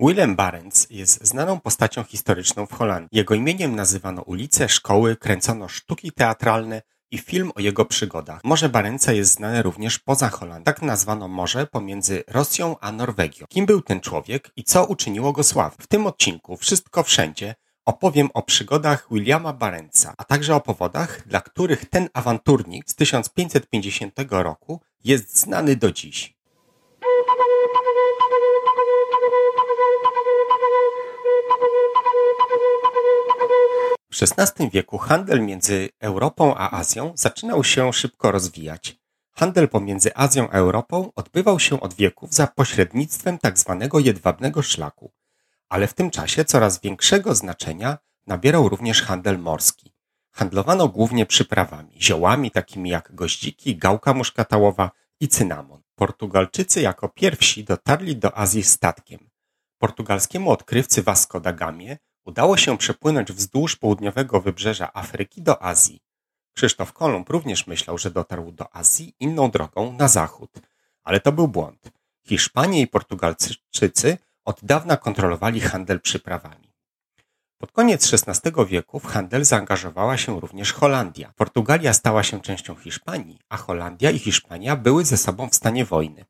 Willem Barents jest znaną postacią historyczną w Holandii. Jego imieniem nazywano ulice, szkoły, kręcono sztuki teatralne i film o jego przygodach. Morze Barentsa jest znane również poza Holandią. Tak nazwano morze pomiędzy Rosją a Norwegią. Kim był ten człowiek i co uczyniło go sławnym? W tym odcinku Wszystko Wszędzie opowiem o przygodach Williama Barentsa, a także o powodach, dla których ten awanturnik z 1550 roku jest znany do dziś. W XVI wieku handel między Europą a Azją zaczynał się szybko rozwijać. Handel pomiędzy Azją a Europą odbywał się od wieków za pośrednictwem tzw. Tak jedwabnego szlaku, ale w tym czasie coraz większego znaczenia nabierał również handel morski. Handlowano głównie przyprawami, ziołami takimi jak goździki, gałka muszkatałowa i cynamon. Portugalczycy jako pierwsi dotarli do Azji statkiem. Portugalskiemu odkrywcy Vasco da Gamie Udało się przepłynąć wzdłuż południowego wybrzeża Afryki do Azji. Krzysztof Kolumb również myślał, że dotarł do Azji inną drogą na zachód, ale to był błąd. Hiszpanie i Portugalczycy od dawna kontrolowali handel przyprawami. Pod koniec XVI wieku w handel zaangażowała się również Holandia. Portugalia stała się częścią Hiszpanii, a Holandia i Hiszpania były ze sobą w stanie wojny.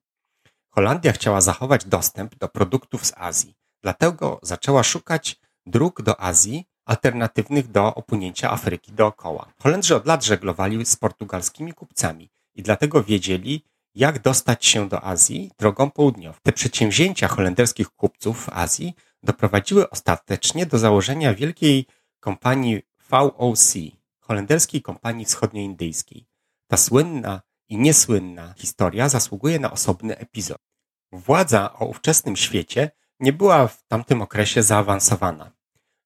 Holandia chciała zachować dostęp do produktów z Azji, dlatego zaczęła szukać dróg do Azji alternatywnych do opłynięcia Afryki dookoła. Holendrzy od lat żeglowali z portugalskimi kupcami i dlatego wiedzieli, jak dostać się do Azji drogą południową. Te przedsięwzięcia holenderskich kupców w Azji doprowadziły ostatecznie do założenia wielkiej kompanii VOC, holenderskiej kompanii wschodnioindyjskiej. Ta słynna i niesłynna historia zasługuje na osobny epizod. Władza o ówczesnym świecie nie była w tamtym okresie zaawansowana.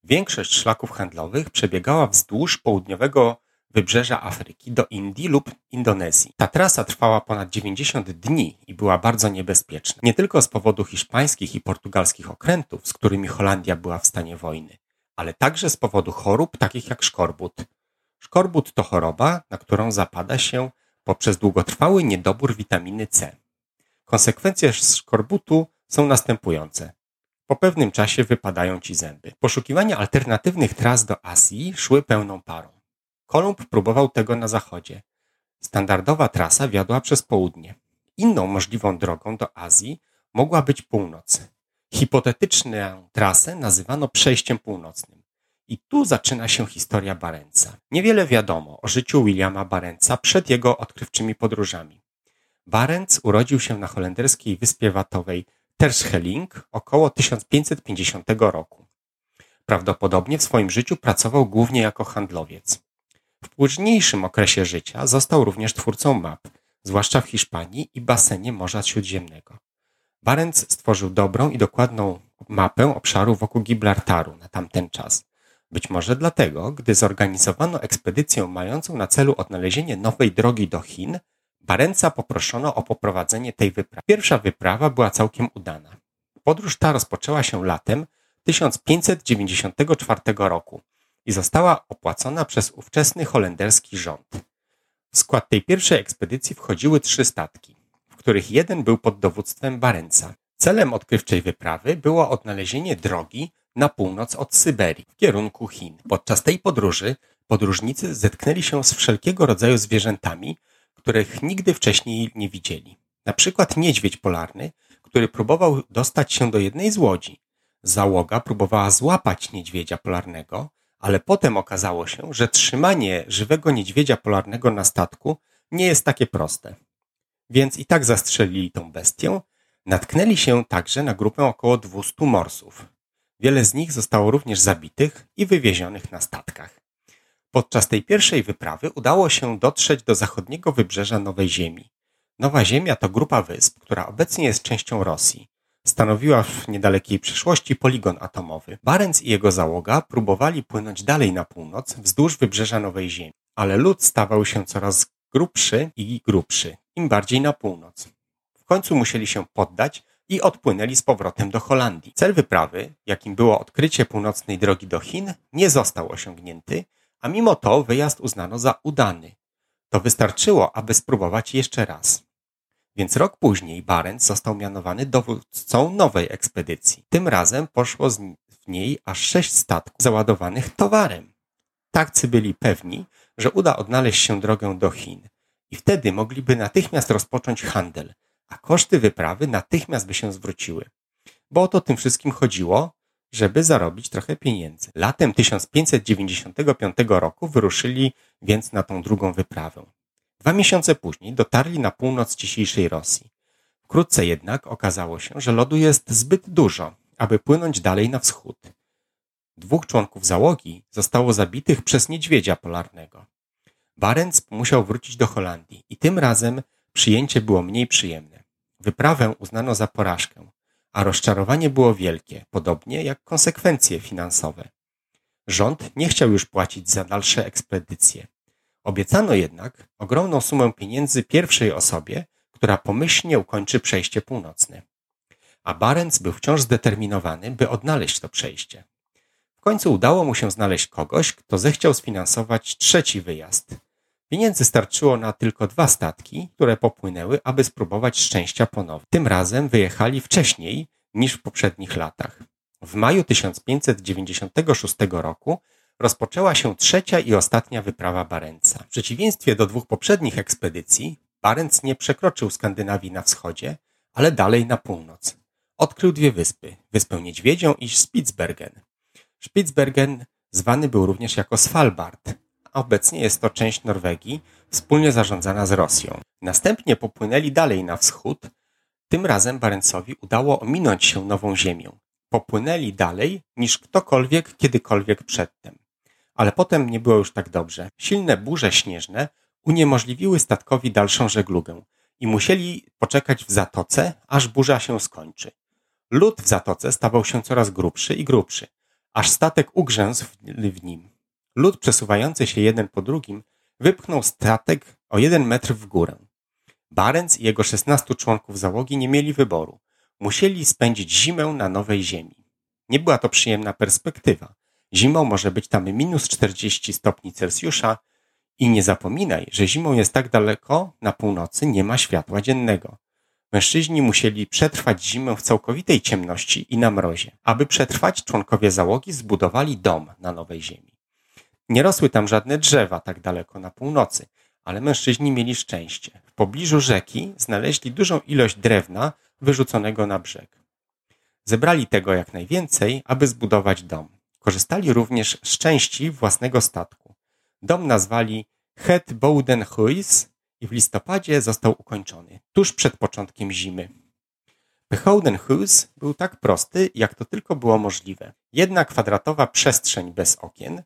Większość szlaków handlowych przebiegała wzdłuż południowego wybrzeża Afryki do Indii lub Indonezji. Ta trasa trwała ponad 90 dni i była bardzo niebezpieczna. Nie tylko z powodu hiszpańskich i portugalskich okrętów, z którymi Holandia była w stanie wojny, ale także z powodu chorób takich jak szkorbut. Szkorbut to choroba, na którą zapada się poprzez długotrwały niedobór witaminy C. Konsekwencje szkorbutu są następujące. Po pewnym czasie wypadają ci zęby. Poszukiwania alternatywnych tras do Azji szły pełną parą. Kolumb próbował tego na zachodzie. Standardowa trasa wiodła przez południe. Inną możliwą drogą do Azji mogła być północ. Hipotetyczną trasę nazywano przejściem północnym. I tu zaczyna się historia Barenca. Niewiele wiadomo o życiu Williama Barenca przed jego odkrywczymi podróżami. Barenc urodził się na holenderskiej wyspie Watowej Terschelling około 1550 roku. Prawdopodobnie w swoim życiu pracował głównie jako handlowiec. W późniejszym okresie życia został również twórcą map, zwłaszcza w Hiszpanii i basenie Morza Śródziemnego. Barents stworzył dobrą i dokładną mapę obszaru wokół Gibraltaru na tamten czas. Być może dlatego, gdy zorganizowano ekspedycję mającą na celu odnalezienie nowej drogi do Chin, Barenca poproszono o poprowadzenie tej wyprawy. Pierwsza wyprawa była całkiem udana. Podróż ta rozpoczęła się latem 1594 roku i została opłacona przez ówczesny holenderski rząd. W skład tej pierwszej ekspedycji wchodziły trzy statki, w których jeden był pod dowództwem Barenca. Celem odkrywczej wyprawy było odnalezienie drogi na północ od Syberii w kierunku Chin. Podczas tej podróży podróżnicy zetknęli się z wszelkiego rodzaju zwierzętami, których nigdy wcześniej nie widzieli. Na przykład niedźwiedź polarny, który próbował dostać się do jednej z łodzi. Załoga próbowała złapać niedźwiedzia polarnego, ale potem okazało się, że trzymanie żywego niedźwiedzia polarnego na statku nie jest takie proste. Więc i tak zastrzelili tą bestię. Natknęli się także na grupę około 200 morsów. Wiele z nich zostało również zabitych i wywiezionych na statkach. Podczas tej pierwszej wyprawy udało się dotrzeć do zachodniego wybrzeża Nowej Ziemi. Nowa Ziemia to grupa wysp, która obecnie jest częścią Rosji. Stanowiła w niedalekiej przyszłości poligon atomowy. Barenc i jego załoga próbowali płynąć dalej na północ, wzdłuż wybrzeża Nowej Ziemi, ale lód stawał się coraz grubszy i grubszy, im bardziej na północ. W końcu musieli się poddać i odpłynęli z powrotem do Holandii. Cel wyprawy, jakim było odkrycie północnej drogi do Chin, nie został osiągnięty, a mimo to wyjazd uznano za udany. To wystarczyło, aby spróbować jeszcze raz. Więc rok później Barents został mianowany dowódcą nowej ekspedycji. Tym razem poszło w niej aż sześć statków załadowanych towarem. Takcy byli pewni, że uda odnaleźć się drogę do Chin i wtedy mogliby natychmiast rozpocząć handel, a koszty wyprawy natychmiast by się zwróciły. Bo o to tym wszystkim chodziło, żeby zarobić trochę pieniędzy. Latem 1595 roku wyruszyli więc na tą drugą wyprawę. Dwa miesiące później dotarli na północ dzisiejszej Rosji. Wkrótce jednak okazało się, że lodu jest zbyt dużo, aby płynąć dalej na wschód. Dwóch członków załogi zostało zabitych przez niedźwiedzia polarnego. Barents musiał wrócić do Holandii i tym razem przyjęcie było mniej przyjemne. Wyprawę uznano za porażkę, a rozczarowanie było wielkie, podobnie jak konsekwencje finansowe. Rząd nie chciał już płacić za dalsze ekspedycje. Obiecano jednak ogromną sumę pieniędzy pierwszej osobie, która pomyślnie ukończy przejście północne. A Barents był wciąż zdeterminowany, by odnaleźć to przejście. W końcu udało mu się znaleźć kogoś, kto zechciał sfinansować trzeci wyjazd. Pieniędzy starczyło na tylko dwa statki, które popłynęły, aby spróbować szczęścia ponownie. Tym razem wyjechali wcześniej niż w poprzednich latach. W maju 1596 roku rozpoczęła się trzecia i ostatnia wyprawa Barenca. W przeciwieństwie do dwóch poprzednich ekspedycji, Barenc nie przekroczył Skandynawii na wschodzie, ale dalej na północ. Odkrył dwie wyspy, wyspę Niedźwiedzią i Spitsbergen. Spitsbergen zwany był również jako Svalbard, a obecnie jest to część Norwegii, wspólnie zarządzana z Rosją. Następnie popłynęli dalej na wschód. Tym razem Barencowi udało ominąć się Nową Ziemię. Popłynęli dalej niż ktokolwiek kiedykolwiek przedtem. Ale potem nie było już tak dobrze. Silne burze śnieżne uniemożliwiły statkowi dalszą żeglugę i musieli poczekać w zatoce, aż burza się skończy. Lód w zatoce stawał się coraz grubszy i grubszy, aż statek ugrzęzł w nim. Lód przesuwający się jeden po drugim wypchnął statek o jeden metr w górę. Barents i jego szesnastu członków załogi nie mieli wyboru. Musieli spędzić zimę na nowej ziemi. Nie była to przyjemna perspektywa. Zimą może być tam minus 40 stopni Celsjusza i nie zapominaj, że zimą jest tak daleko na północy nie ma światła dziennego. Mężczyźni musieli przetrwać zimę w całkowitej ciemności i na mrozie. Aby przetrwać, członkowie załogi zbudowali dom na nowej ziemi. Nie rosły tam żadne drzewa tak daleko na północy, ale mężczyźni mieli szczęście. W pobliżu rzeki znaleźli dużą ilość drewna wyrzuconego na brzeg. Zebrali tego jak najwięcej, aby zbudować dom. Korzystali również z części własnego statku. Dom nazwali Het Boudenhuis i w listopadzie został ukończony, tuż przed początkiem zimy. Behouden-Huis był tak prosty, jak to tylko było możliwe. Jedna kwadratowa przestrzeń bez okien,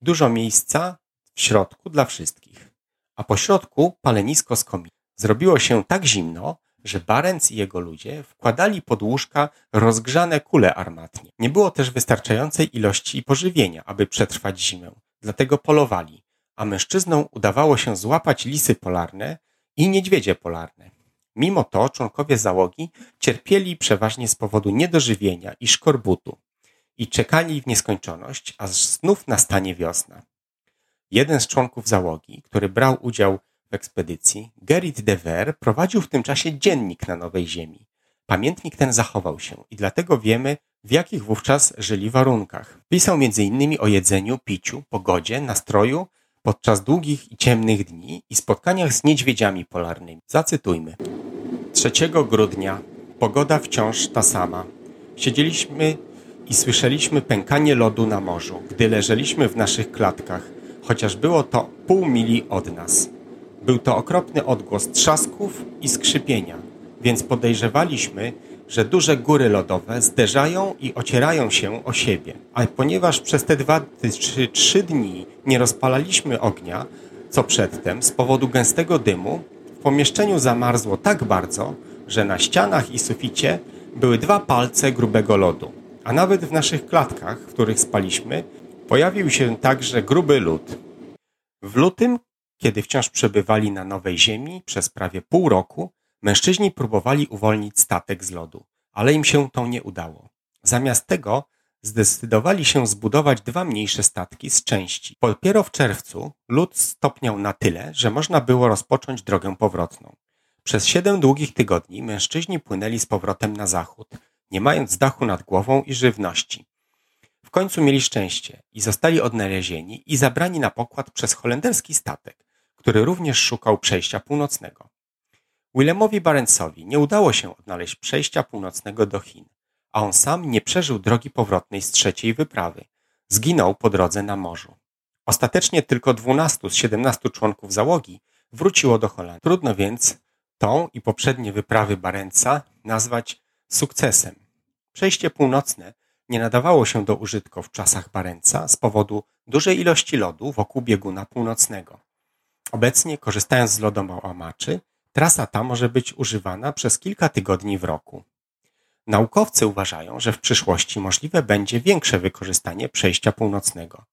dużo miejsca w środku dla wszystkich, a po środku palenisko z komina. Zrobiło się tak zimno, że Barenc i jego ludzie wkładali pod łóżka rozgrzane kule armatnie. Nie było też wystarczającej ilości pożywienia, aby przetrwać zimę, dlatego polowali, a mężczyznom udawało się złapać lisy polarne i niedźwiedzie polarne. Mimo to członkowie załogi cierpieli przeważnie z powodu niedożywienia i szkorbutu i czekali w nieskończoność, aż znów nastanie wiosna. Jeden z członków załogi, który brał udział w ekspedycji, Gerrit de Ver, prowadził w tym czasie dziennik na Nowej Ziemi. Pamiętnik ten zachował się i dlatego wiemy, w jakich wówczas żyli warunkach. Pisał m.in. o jedzeniu, piciu, pogodzie, nastroju podczas długich i ciemnych dni i spotkaniach z niedźwiedziami polarnymi. Zacytujmy. 3 grudnia. Pogoda wciąż ta sama. Siedzieliśmy i słyszeliśmy pękanie lodu na morzu, gdy leżeliśmy w naszych klatkach, chociaż było to pół mili od nas. Był to okropny odgłos trzasków i skrzypienia, więc podejrzewaliśmy, że duże góry lodowe zderzają i ocierają się o siebie. A ponieważ przez te dwa czy trzy dni nie rozpalaliśmy ognia, co przedtem, z powodu gęstego dymu, w pomieszczeniu zamarzło tak bardzo, że na ścianach i suficie były dwa palce grubego lodu. A nawet w naszych klatkach, w których spaliśmy, pojawił się także gruby lód. W lutym, kiedy wciąż przebywali na Nowej Ziemi przez prawie pół roku, Mężczyźni próbowali uwolnić statek z lodu, ale im się to nie udało. Zamiast tego zdecydowali się zbudować dwa mniejsze statki z części. Dopiero w czerwcu lód stopniał na tyle, że można było rozpocząć drogę powrotną. Przez siedem długich tygodni mężczyźni płynęli z powrotem na zachód, nie mając dachu nad głową i żywności. W końcu mieli szczęście i zostali odnalezieni i zabrani na pokład przez holenderski statek, który również szukał przejścia północnego. Willemowi Barentsowi nie udało się odnaleźć przejścia północnego do Chin, a on sam nie przeżył drogi powrotnej z trzeciej wyprawy. Zginął po drodze na morzu. Ostatecznie tylko 12 z 17 członków załogi wróciło do Holandii. Trudno więc tą i poprzednie wyprawy Barentsa nazwać sukcesem. Przejście północne nie nadawało się do użytku w czasach Barentsa z powodu dużej ilości lodu wokół bieguna północnego. Obecnie, korzystając z lodołamaczy, trasa ta może być używana przez kilka tygodni w roku. Naukowcy uważają, że w przyszłości możliwe będzie większe wykorzystanie przejścia północnego.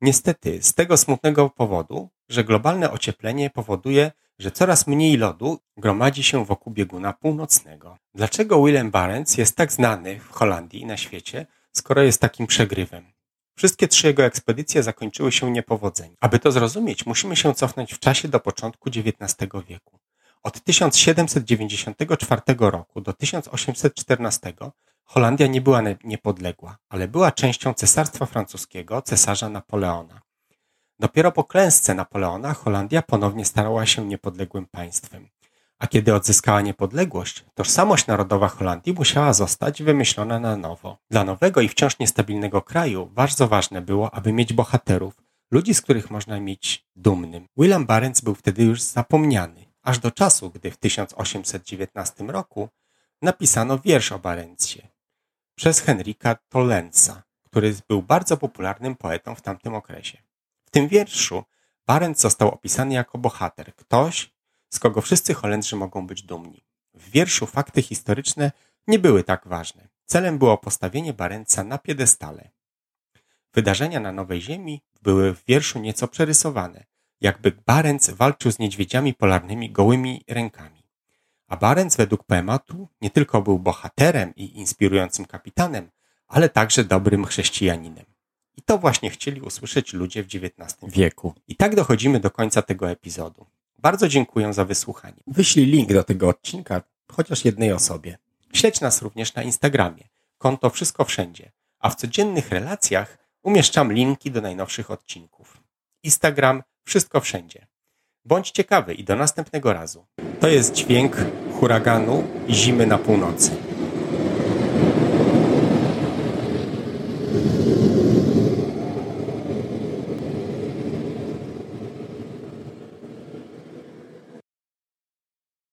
Niestety, z tego smutnego powodu, że globalne ocieplenie powoduje, że coraz mniej lodu gromadzi się wokół bieguna północnego. Dlaczego Willem Barents jest tak znany w Holandii i na świecie, skoro jest takim przegrywem? Wszystkie trzy jego ekspedycje zakończyły się niepowodzeniem. Aby to zrozumieć, musimy się cofnąć w czasie do początku XIX wieku. Od 1794 roku do 1814 Holandia nie była niepodległa, ale była częścią Cesarstwa Francuskiego cesarza Napoleona. Dopiero po klęsce Napoleona Holandia ponownie starała się niepodległym państwem. A kiedy odzyskała niepodległość, tożsamość narodowa Holandii musiała zostać wymyślona na nowo. Dla nowego i wciąż niestabilnego kraju bardzo ważne było, aby mieć bohaterów, ludzi, z których można mieć dumnym. William Barents był wtedy już zapomniany, aż do czasu, gdy w 1819 roku napisano wiersz o Barentsie przez Henryka Tollensa, który był bardzo popularnym poetą w tamtym okresie. Tym wierszu Barents został opisany jako bohater, ktoś, z kogo wszyscy Holendrzy mogą być dumni. W wierszu fakty historyczne nie były tak ważne. Celem było postawienie Barentsa na piedestale. Wydarzenia na Nowej Ziemi były w wierszu nieco przerysowane, jakby Barents walczył z niedźwiedziami polarnymi gołymi rękami. A Barents według poematu nie tylko był bohaterem i inspirującym kapitanem, ale także dobrym chrześcijaninem. I to właśnie chcieli usłyszeć ludzie w XIX wieku. I tak dochodzimy do końca tego epizodu. Bardzo dziękuję za wysłuchanie. Wyślij link do tego odcinka chociaż jednej osobie. Śledź nas również na Instagramie. Konto Wszystko Wszędzie. A w codziennych relacjach umieszczam linki do najnowszych odcinków. Instagram Wszystko Wszędzie. Bądź ciekawy i do następnego razu. To jest dźwięk huraganu i zimy na północy.